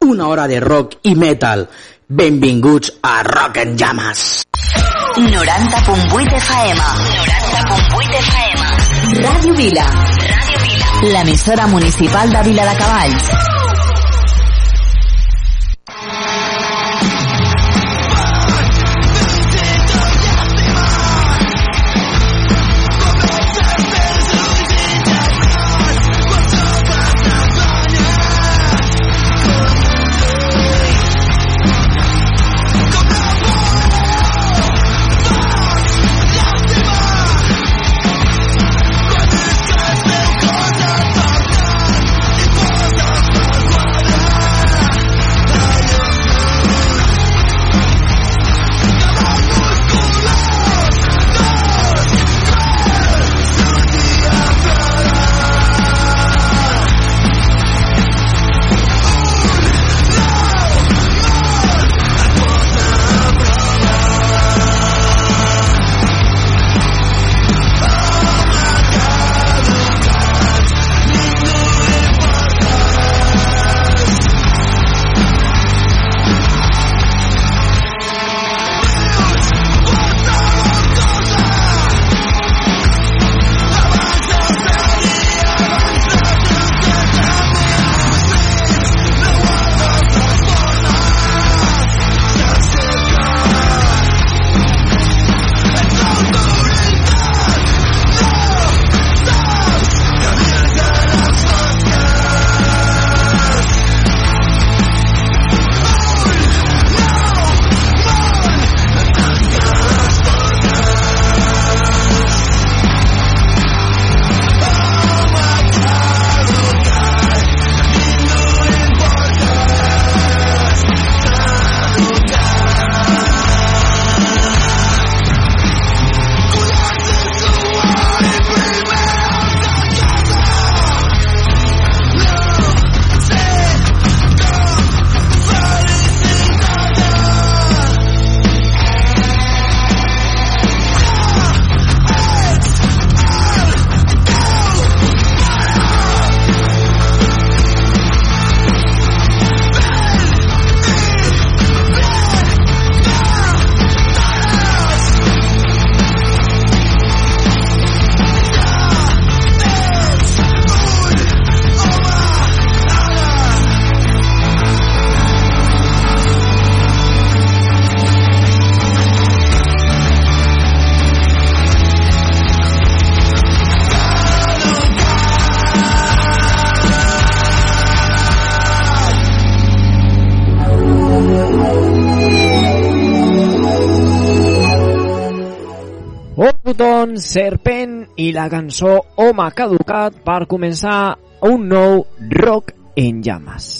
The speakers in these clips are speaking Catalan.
Una hora de rock i metal. Benvinguts a Rock en Llamas. 90.8 FM. 90.8 FM. Ràdio Vila. Ràdio Vila. L'emissora municipal de Vila de Cavalls. Serpent i la cançó Home caducat per començar un nou rock en llames.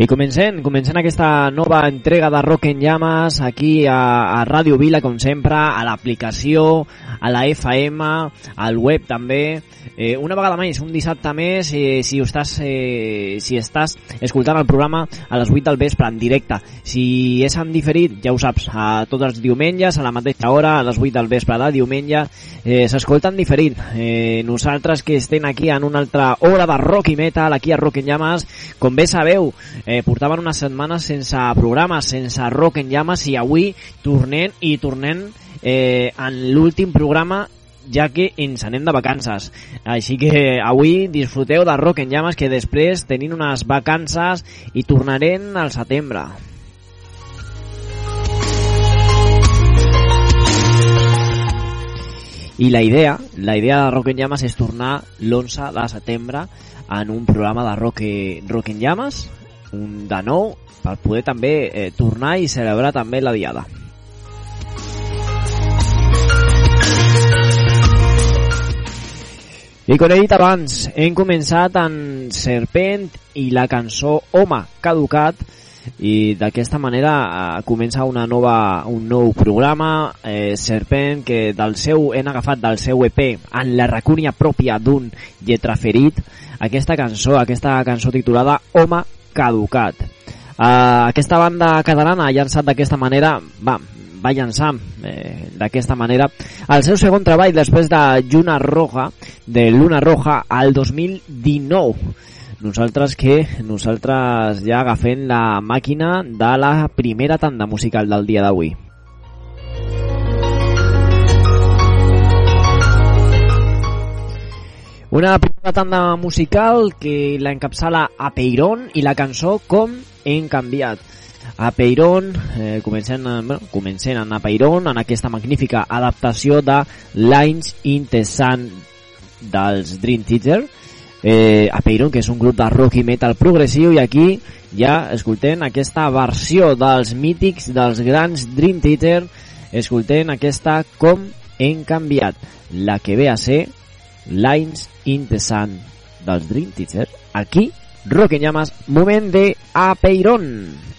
I comencem, comencem aquesta nova entrega de Rock en Llames aquí a, a Ràdio Vila, com sempre, a l'aplicació, a la FM, al web també. Eh, una vegada més, un dissabte més, eh, si, estàs, eh, si estàs escoltant el programa a les 8 del vespre en directe. Si és en diferit, ja ho saps, a tots els diumenges, a la mateixa hora, a les 8 del vespre de diumenge, eh, s'escolta en diferit. Eh, nosaltres que estem aquí en una altra hora de rock i metal, aquí a Rock en Llames, com bé sabeu, eh, portaven unes setmanes sense programa, sense rock en llames i avui tornem i tornem eh, en l'últim programa ja que ens anem de vacances. Així que avui disfruteu de Rock en Llames que després tenim unes vacances i tornarem al setembre. I la idea, la idea de Rock en Llames és tornar l'11 de setembre en un programa de Rock, rock en Llames un de nou per poder també eh, tornar i celebrar també la diada. I com he dit abans, hem començat amb Serpent i la cançó Home caducat i d'aquesta manera eh, comença una nova, un nou programa eh, Serpent que del seu hem agafat del seu EP en la racúnia pròpia d'un lletraferit aquesta cançó, aquesta cançó titulada Home caducat eh, aquesta banda catalana ha llançat d'aquesta manera va, va llançar eh, d'aquesta manera el seu segon treball després de Lluna Roja de Luna Roja al 2019 nosaltres que nosaltres ja agafem la màquina de la primera tanda musical del dia d'avui. Una primera tanda musical que la encapçala a Peiron i la cançó Com hem canviat. A Peiron, eh, comencem, bueno, comencem a Peiron en aquesta magnífica adaptació de Lines in the Sun dels Dream Theater, eh, a Peiron, que és un grup de rock i metal progressiu, i aquí ja escoltem aquesta versió dels mítics, dels grans Dream Theater, escoltem aquesta Com hem canviat, la que ve a ser Lines in the Sun dels Dream Theater, aquí, Rock en Llamas, moment de A Peiron.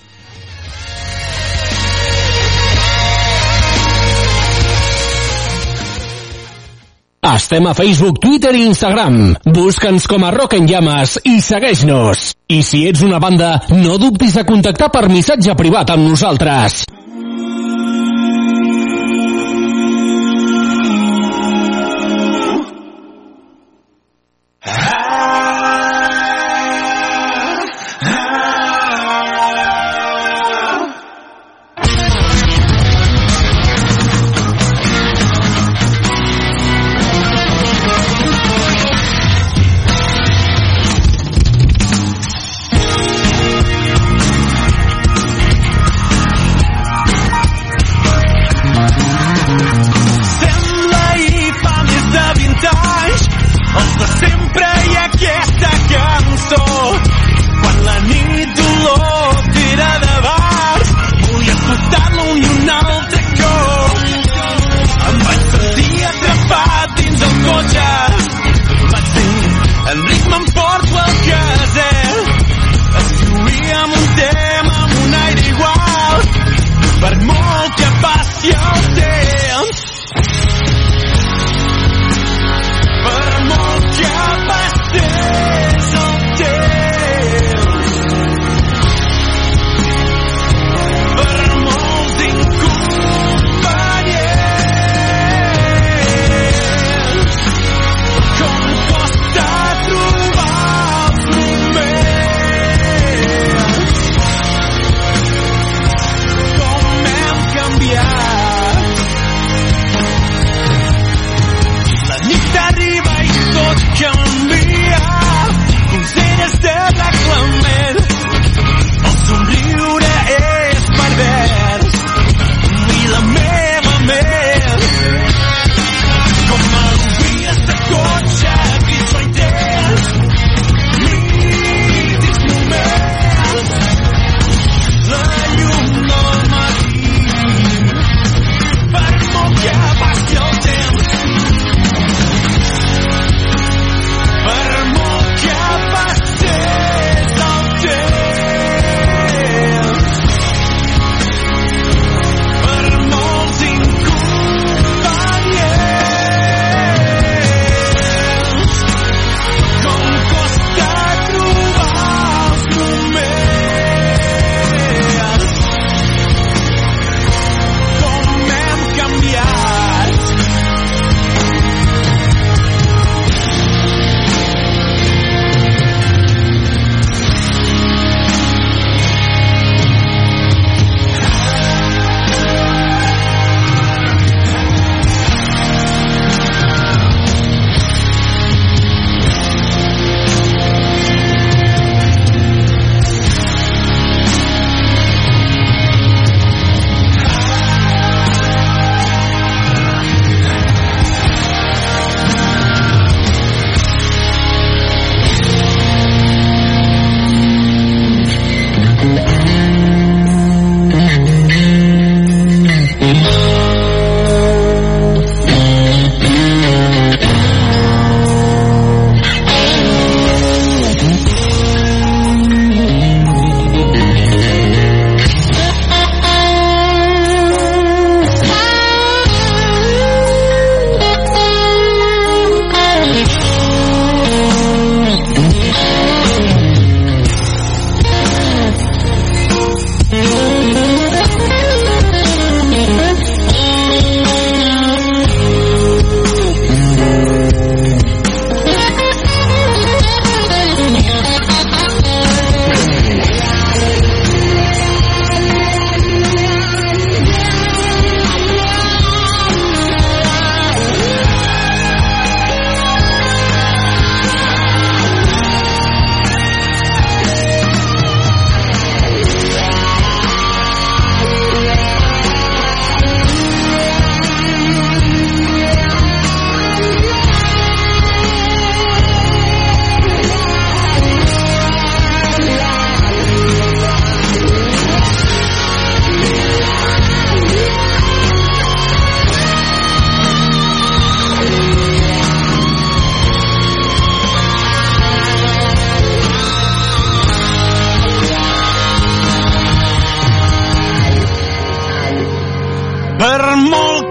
Estem a Facebook, Twitter i Instagram. Busca'ns com a Rock en Llames i segueix-nos. I si ets una banda, no dubtis de contactar per missatge privat amb nosaltres.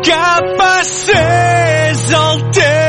que passés el temps.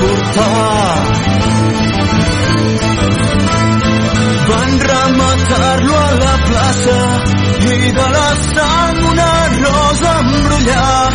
portar. Van rematar-lo a la plaça i de la sang una rosa embrullada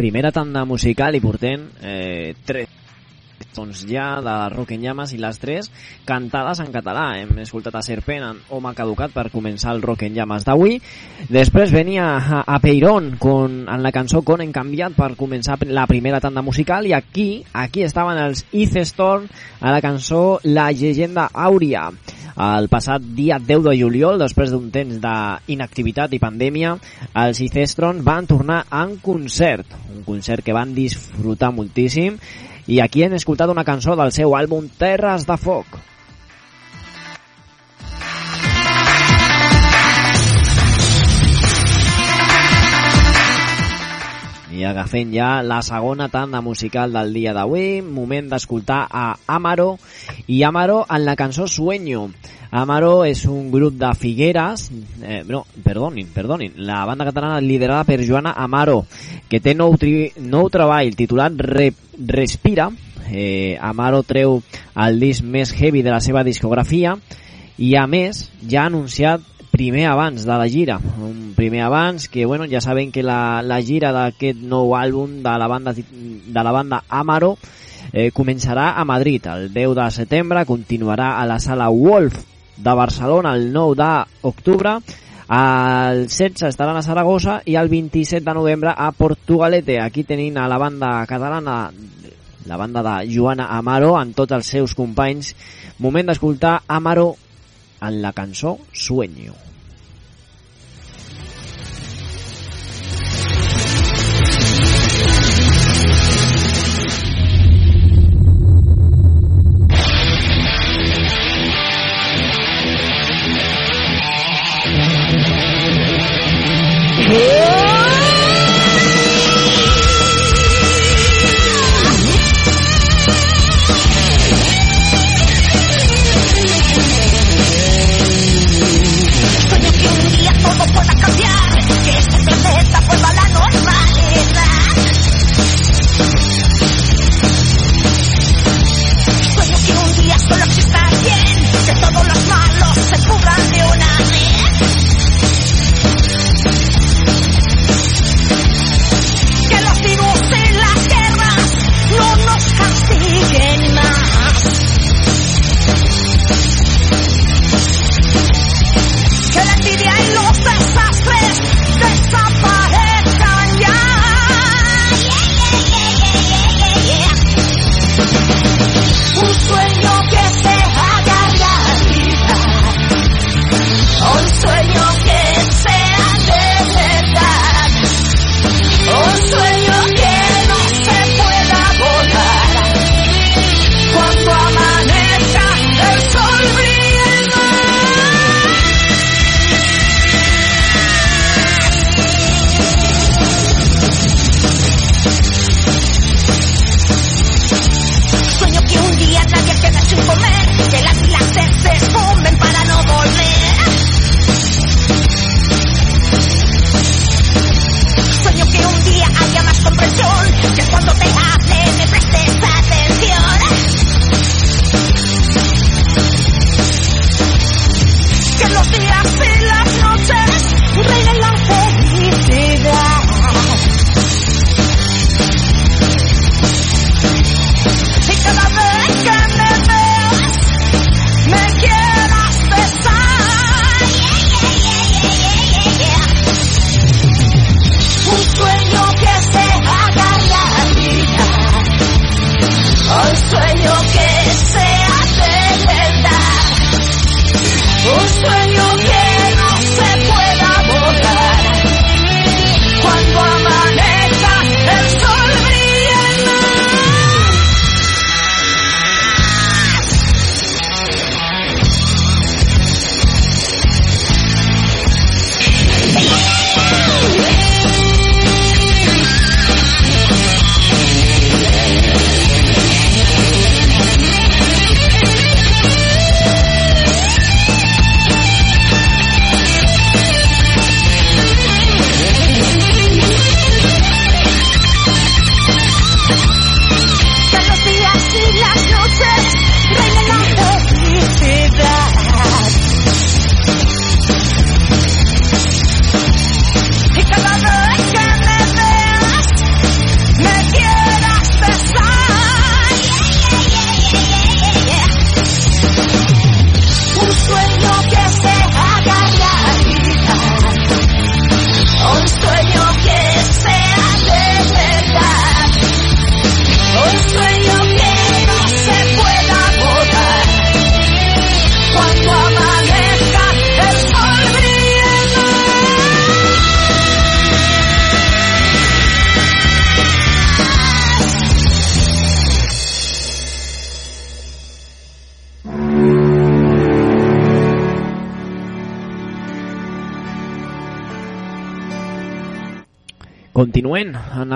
primera tanda musical i portem eh, tres doncs ja de Rock en Llames i les tres cantades en català. Hem escoltat a Serpent en Home Caducat per començar el Rock en Llames d'avui. Després venia a, a Peiron con, en la cançó Con en canviat per començar la primera tanda musical i aquí aquí estaven els East Storm a la cançó La llegenda àurea. El passat dia 10 de juliol, després d'un temps d'inactivitat i pandèmia, els Icestron van tornar en concert, un concert que van disfrutar moltíssim i aquí hem escoltat una cançó del seu àlbum Terres de Foc. I agafem ja la segona tanda musical del dia d'avui, moment d'escoltar a Amaro i Amaro en la cançó Sueño. Amaro és un grup de Figueres, eh, no, perdonin, perdonin, la banda catalana liderada per Joana Amaro, que té nou, tri, nou treball titulat Re, Respira. Eh, Amaro treu el disc més heavy de la seva discografia i a més ja ha anunciat primer abans de la gira, un primer abans que bueno, ja saben que la, la gira d'aquest nou àlbum de la banda de la banda Amaro eh, començarà a Madrid el 10 de setembre, continuarà a la sala Wolf de Barcelona el 9 d'octubre, el 16 estaran a Saragossa i el 27 de novembre a Portugalete. Aquí tenim a la banda catalana la banda de Joana Amaro amb tots els seus companys. Moment d'escoltar Amaro en la cançó Sueño. Sueño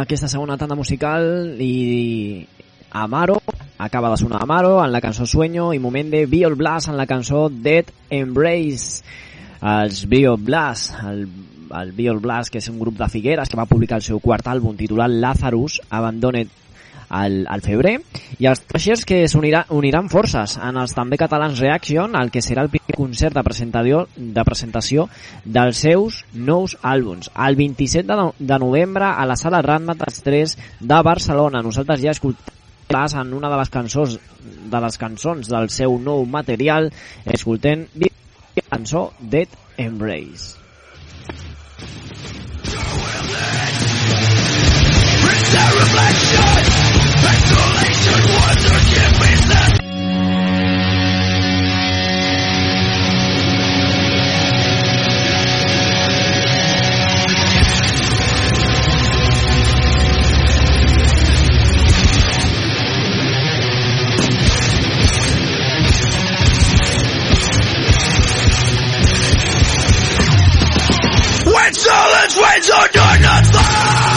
aquesta segona tanda musical i Amaro, acaba de sonar Amaro en la cançó Sueño i moment de Biol Blast en la cançó Dead Embrace. Els Biol Blast, el, el Biol Blast, que és un grup de Figueres que va publicar el seu quart àlbum titulat Lazarus, Abandoned al, al febrer i els Trashers que s'uniran uniran forces. En els també catalans Reaction el que serà el primer concert de presentació, de presentació dels seus nous àlbums. El 27 de, no, de novembre a la sala Ratmatas 3 de Barcelona. Nosaltres ja escoltem en una de les cançons de les cançons del seu nou material. Escoltem la cançó Dead Embrace When silence waits on your not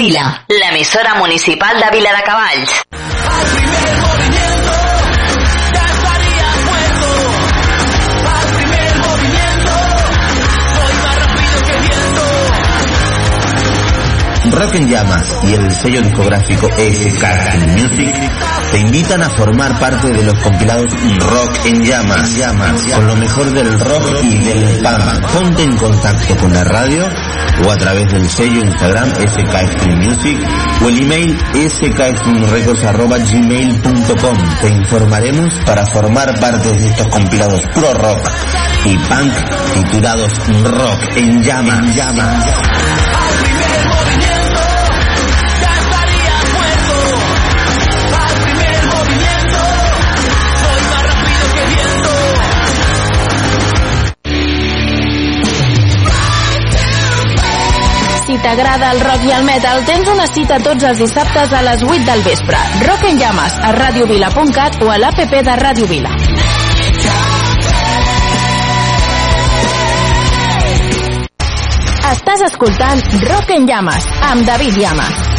Vila, l'emissora municipal de Vila de Cavalls. Rock en Llamas y el sello discográfico SK Music te invitan a formar parte de los compilados Rock en Llamas, Llamas, con lo mejor del rock y del punk. Ponte en contacto con la radio o a través del sello Instagram SK Music o el email skstreamrecords.gmail.com. Te informaremos para formar parte de estos compilados pro rock y punk titulados Rock en Llamas, Llamas. Si t'agrada el rock i el metal, tens una cita tots els dissabtes a les 8 del vespre. Rock en llames a radiovila.cat o a l'APP de Ràdio Vila. Estàs escoltant Rock en llames amb David Llamas.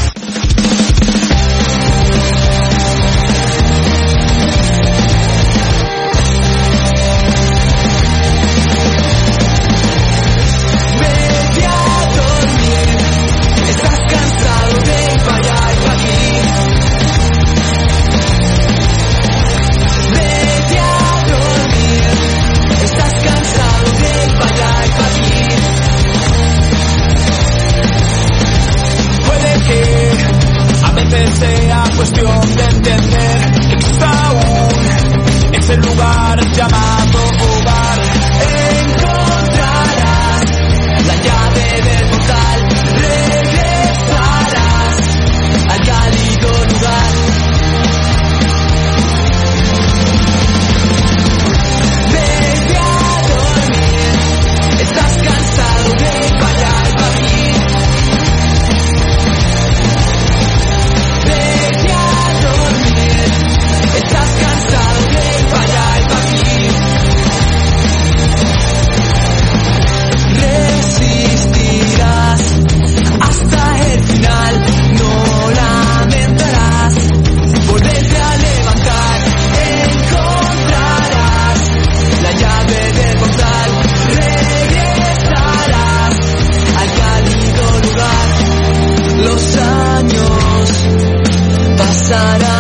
estará.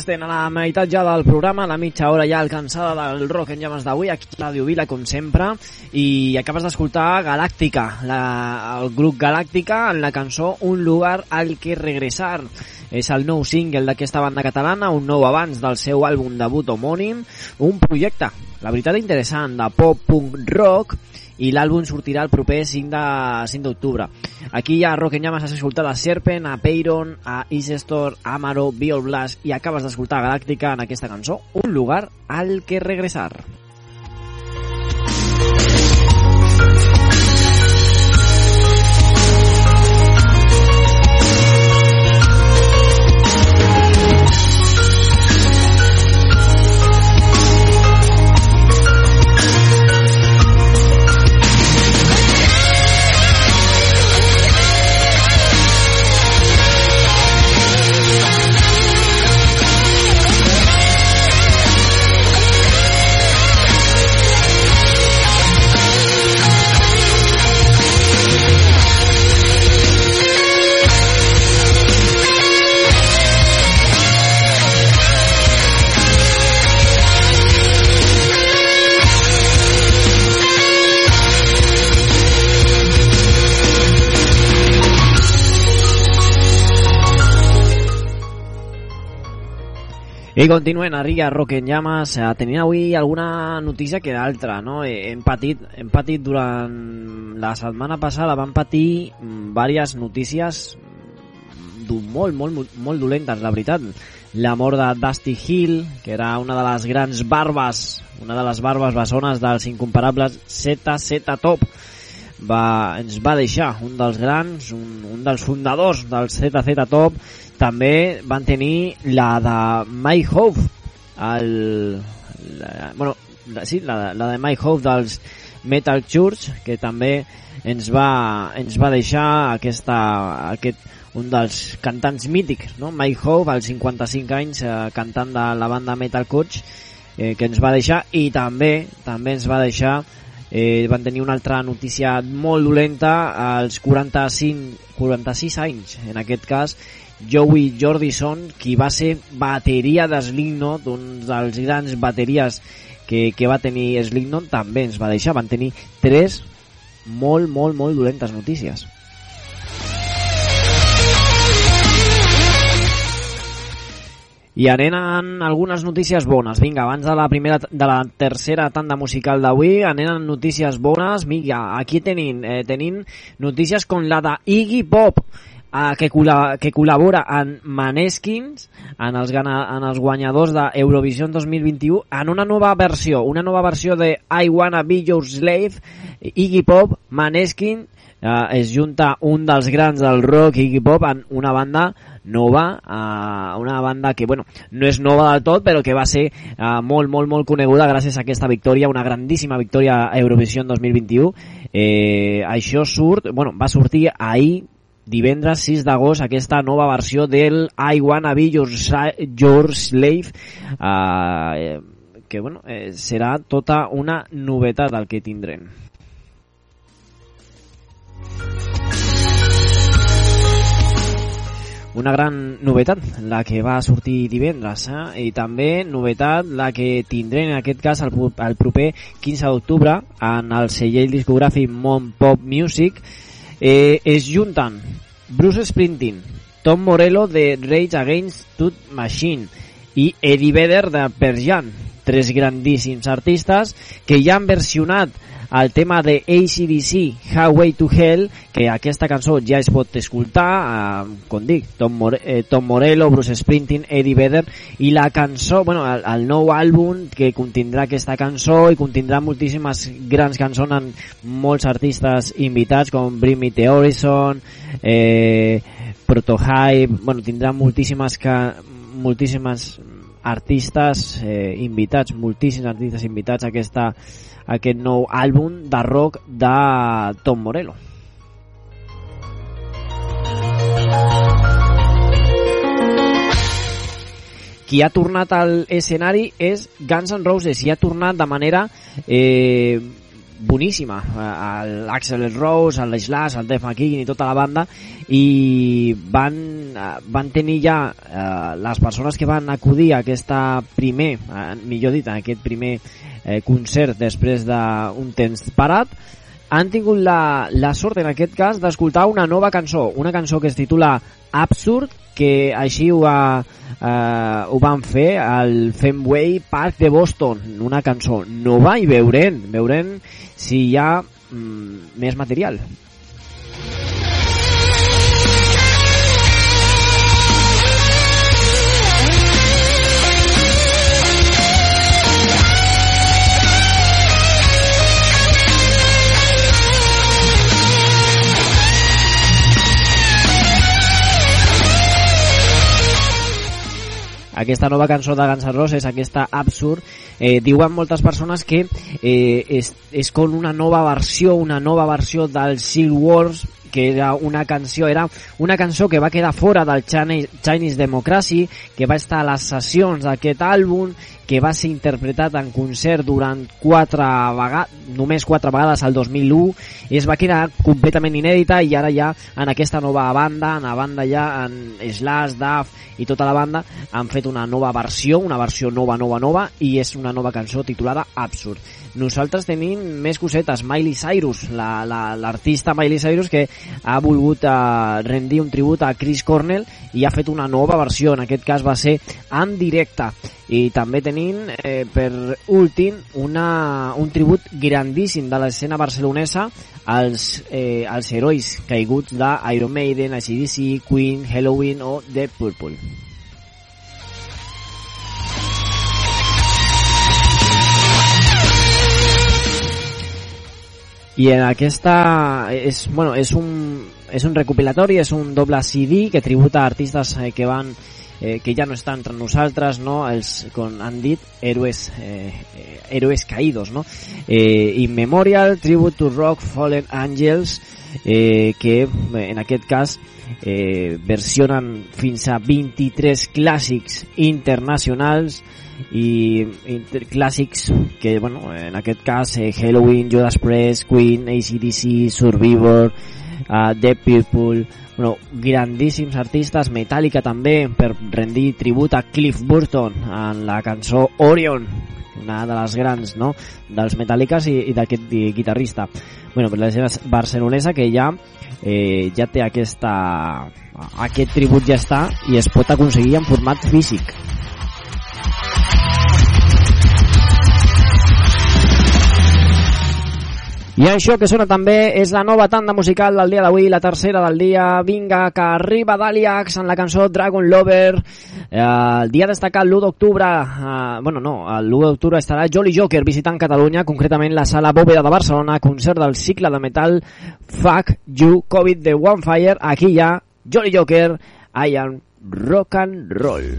Estem, a la meitat ja del programa, la mitja hora ja alcançada del rock en llames d'avui, aquí a Ràdio Vila, com sempre, i acabes d'escoltar Galàctica, la, el grup Galàctica, en la cançó Un lugar al que regresar. És el nou single d'aquesta banda catalana, un nou abans del seu àlbum debut homònim, un projecte, la veritat interessant, de pop, punk, rock, i l'àlbum sortirà el proper 5 de 5 d'octubre. Aquí a Rock en Llamas has escoltat a Serpent, a Peyron, a Isestor, a Amaro, Biol Blast i acabes d'escoltar Galàctica en aquesta cançó, Un lugar al que regresar. I continuem a Riga Rock en Llamas, eh, tenint avui alguna notícia que d'altra, no? Eh, Hem patit, hem patit durant la setmana passada, vam patir mm, diverses notícies mm, molt, molt, molt, molt dolentes, la veritat. La mort de Dusty Hill, que era una de les grans barbes, una de les barbes bessones dels incomparables ZZ Top, va, ens va deixar un dels grans, un, un dels fundadors del ZZ Top, també van tenir la de Mike Hope, el, la, bueno, la, sí, la, la de Mike Hope dels Metal Church, que també ens va, ens va deixar aquesta, aquest, un dels cantants mítics, no? Mike Hope, als 55 anys, eh, cantant de la banda Metal Church, eh, que ens va deixar, i també també ens va deixar eh, van tenir una altra notícia molt dolenta als 45, 46 anys en aquest cas Joey Jordison qui va ser bateria de Slipknot un dels grans bateries que, que va tenir Slipknot també ens va deixar, van tenir tres molt, molt, molt dolentes notícies I anem algunes notícies bones. Vinga, abans de la primera de la tercera tanda musical d'avui, anem amb notícies bones. Vinga, aquí tenim, eh, tenim notícies com la de Iggy Pop, eh, que, col·la, que col·labora en Maneskins, en els, en els guanyadors d'Eurovision 2021, en una nova versió, una nova versió de I Wanna Be Your Slave, Iggy Pop, Maneskin, eh, es junta un dels grans del rock, Iggy Pop, en una banda nova, eh, una banda que bueno, no és nova del tot, però que va ser eh, molt, molt, molt coneguda gràcies a aquesta victòria, una grandíssima victòria a Eurovision 2021. Eh, això surt, bueno, va sortir ahir, divendres 6 d'agost, aquesta nova versió del I Wanna Be Your, Your Slave, eh, que bueno, eh, serà tota una novetat el que tindrem. una gran novetat, la que va sortir divendres, eh? i també novetat la que tindrem en aquest cas el, el proper 15 d'octubre en el segell discogràfic Mon Pop Music eh, es junten Bruce Springsteen, Tom Morello de Rage Against the Machine i Eddie Vedder de Pearl Jam, tres grandíssims artistes que ja han versionat el tema de ACDC, Highway to Hell, que aquesta cançó ja es pot escoltar, eh, com dic, Tom, More eh, Tom Morello, Bruce Springsteen, Eddie Vedder, i la cançó, bueno, el, el nou àlbum que contindrà aquesta cançó i contindrà moltíssimes grans cançons amb molts artistes invitats com Bring Me The Horizon, eh, Protohype, bueno, tindrà moltíssimes, ca moltíssimes artistes eh, invitats, moltíssims artistes invitats a aquesta, a aquest nou àlbum de rock de Tom Morello. Qui ha tornat al escenari és Guns N' Roses i ha tornat de manera eh, boníssima eh, l'Axel Rose, el Slash, el Def McKean i tota la banda i van, eh, van tenir ja eh, les persones que van acudir a aquesta primer, eh, millor dit, a aquest primer eh, concert després d'un temps parat han tingut la, la sort en aquest cas d'escoltar una nova cançó, una cançó que es titula Absurd, que així ho, va, eh, ho van fer al Fenway Park de Boston, una cançó nova i veurem, veurem si hi ha mm, més material. Aquesta nova cançó de Guns N' Roses, aquesta Absurd, eh, diuen moltes persones que eh, és, és com una nova versió, una nova versió del Seal Wars, que era una canció, era una cançó que va quedar fora del Chinese, Democracy, que va estar a les sessions d'aquest àlbum, que va ser interpretat en concert durant quatre vegades, només quatre vegades al 2001, i es va quedar completament inèdita i ara ja en aquesta nova banda, en la banda ja en Slash, Duff i tota la banda han fet una nova versió, una versió nova, nova, nova i és una nova cançó titulada Absurd. Nosaltres tenim més cosetes, Miley Cyrus, l'artista la, la, Miley Cyrus que ha volgut eh, rendir un tribut a Chris Cornell i ha fet una nova versió, en aquest cas va ser en directe. I també tenint eh, per últim una, un tribut grandíssim de l'escena barcelonesa als, eh, als herois caiguts d'Iron Maiden, ACDC, Queen, Halloween o The Purple. I en aquesta és, bueno, és, un, és un recopilatori, és un doble CD que tributa artistes eh, que van eh, que ja no estan entre nosaltres, no? els, com han dit, héroes, eh, eh, héroes caídos. No? Eh, In Memorial, Tribute to Rock, Fallen Angels, eh, que en aquest cas eh, versionen fins a 23 clàssics internacionals i inter clàssics que, bueno, en aquest cas eh, Halloween, Judas Priest, Queen, ACDC, Survivor, uh, Dead People, bueno, grandíssims artistes, Metallica també, per rendir tribut a Cliff Burton en la cançó Orion, una de les grans no? dels Metallicas i, i d'aquest guitarrista. Bueno, per la gent barcelonesa que ja eh, ja té aquesta aquest tribut ja està i es pot aconseguir en format físic. I això que sona també és la nova tanda musical del dia d'avui, la tercera del dia. Vinga, que arriba Daliax en la cançó Dragon Lover. Eh, el dia destacat l'1 d'octubre, eh, bueno, no, l'1 d'octubre estarà Jolly Joker visitant Catalunya, concretament la sala Bòveda de Barcelona, concert del cicle de metal Fuck You COVID de One Fire. Aquí hi ha Jolly Joker, I am rock and roll.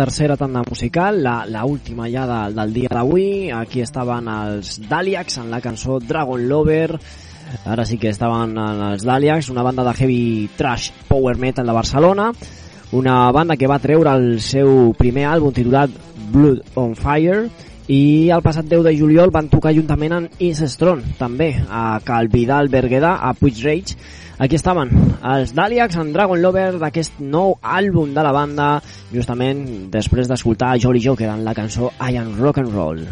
Tercera tanda musical, la, la última ja de, del dia d'avui. Aquí estaven els Daliacs en la cançó Dragon Lover. Ara sí que estaven els Daliacs, una banda de heavy trash power metal de Barcelona. Una banda que va treure el seu primer àlbum titulat Blood on Fire i el passat 10 de juliol van tocar juntament amb Is Strong, també, a Calvidal Berguedà, a Puig Aquí estaven els Daliacs en Dragon Lover d'aquest nou àlbum de la banda, justament després d'escoltar Jolly Joker en la cançó I Am Rock and Roll.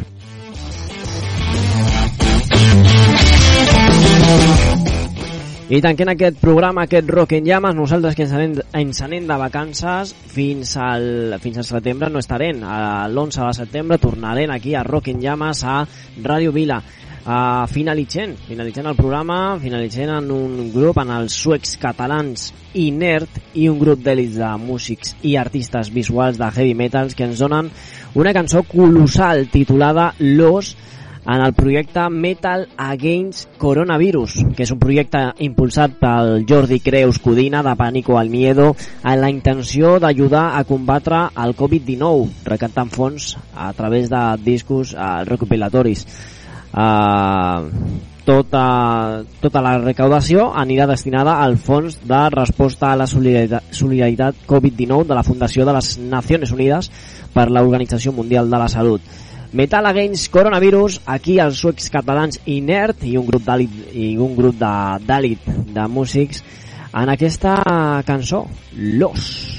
I tanquem aquest programa, aquest Rock en Llames, nosaltres que ens anem, ens anem de vacances fins al, fins al setembre no estarem. L'11 de setembre tornarem aquí a Rock en Llames a Ràdio Vila. Uh, finalitzant, finalitzant el programa, finalitzant en un grup, en els suecs catalans Inert i un grup d'èlits de músics i artistes visuals de heavy metals que ens donen una cançó colossal titulada Los en el projecte Metal Against Coronavirus, que és un projecte impulsat pel Jordi Creus Codina de Pànico al Miedo amb la intenció d'ajudar a combatre el Covid-19, recantant fons a través de discos uh, recopilatoris. Uh, tota, tota la recaudació anirà destinada al Fons de Resposta a la Solidaritat, Solidaritat Covid-19 de la Fundació de les Nacions Unides per l'Organització Mundial de la Salut. Metal Against Coronavirus, aquí els suecs catalans Inert i un grup d'àlit i un grup d'àlit de, de músics en aquesta cançó, Los.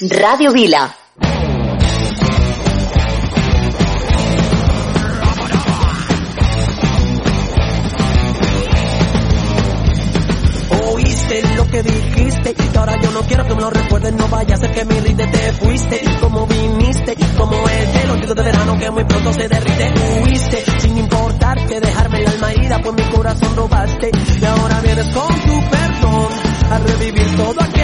Radio Vila. Oíste lo que dijiste Y ahora yo no quiero que me lo recuerden No vaya a ser que mi ride te fuiste como viniste como es del olvido de verano Que muy pronto se derrite. Huiste sin importarte Dejarme el alma herida Pues mi corazón robaste. Y ahora vienes con tu perdón A revivir todo aquello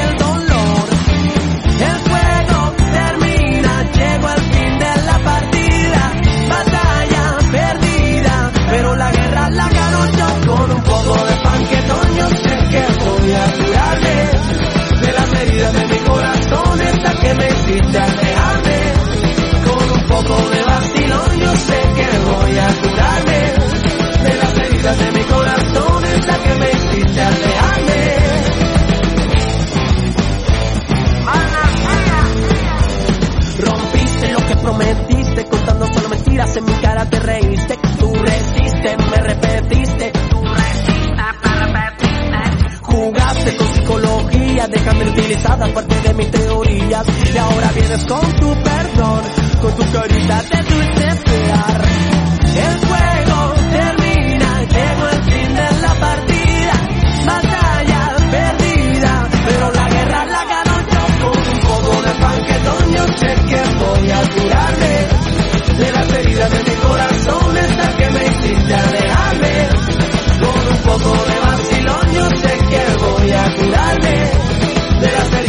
déjame utilizada parte de mis teorías y ahora vienes con tu perdón, con tu carita de dulce esperar. El juego termina, llegó el fin de la partida, batalla perdida, pero la guerra la ganó yo con un poco de panquetón, yo sé que voy a curarme de las heridas de mi corazón.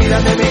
olvídate de.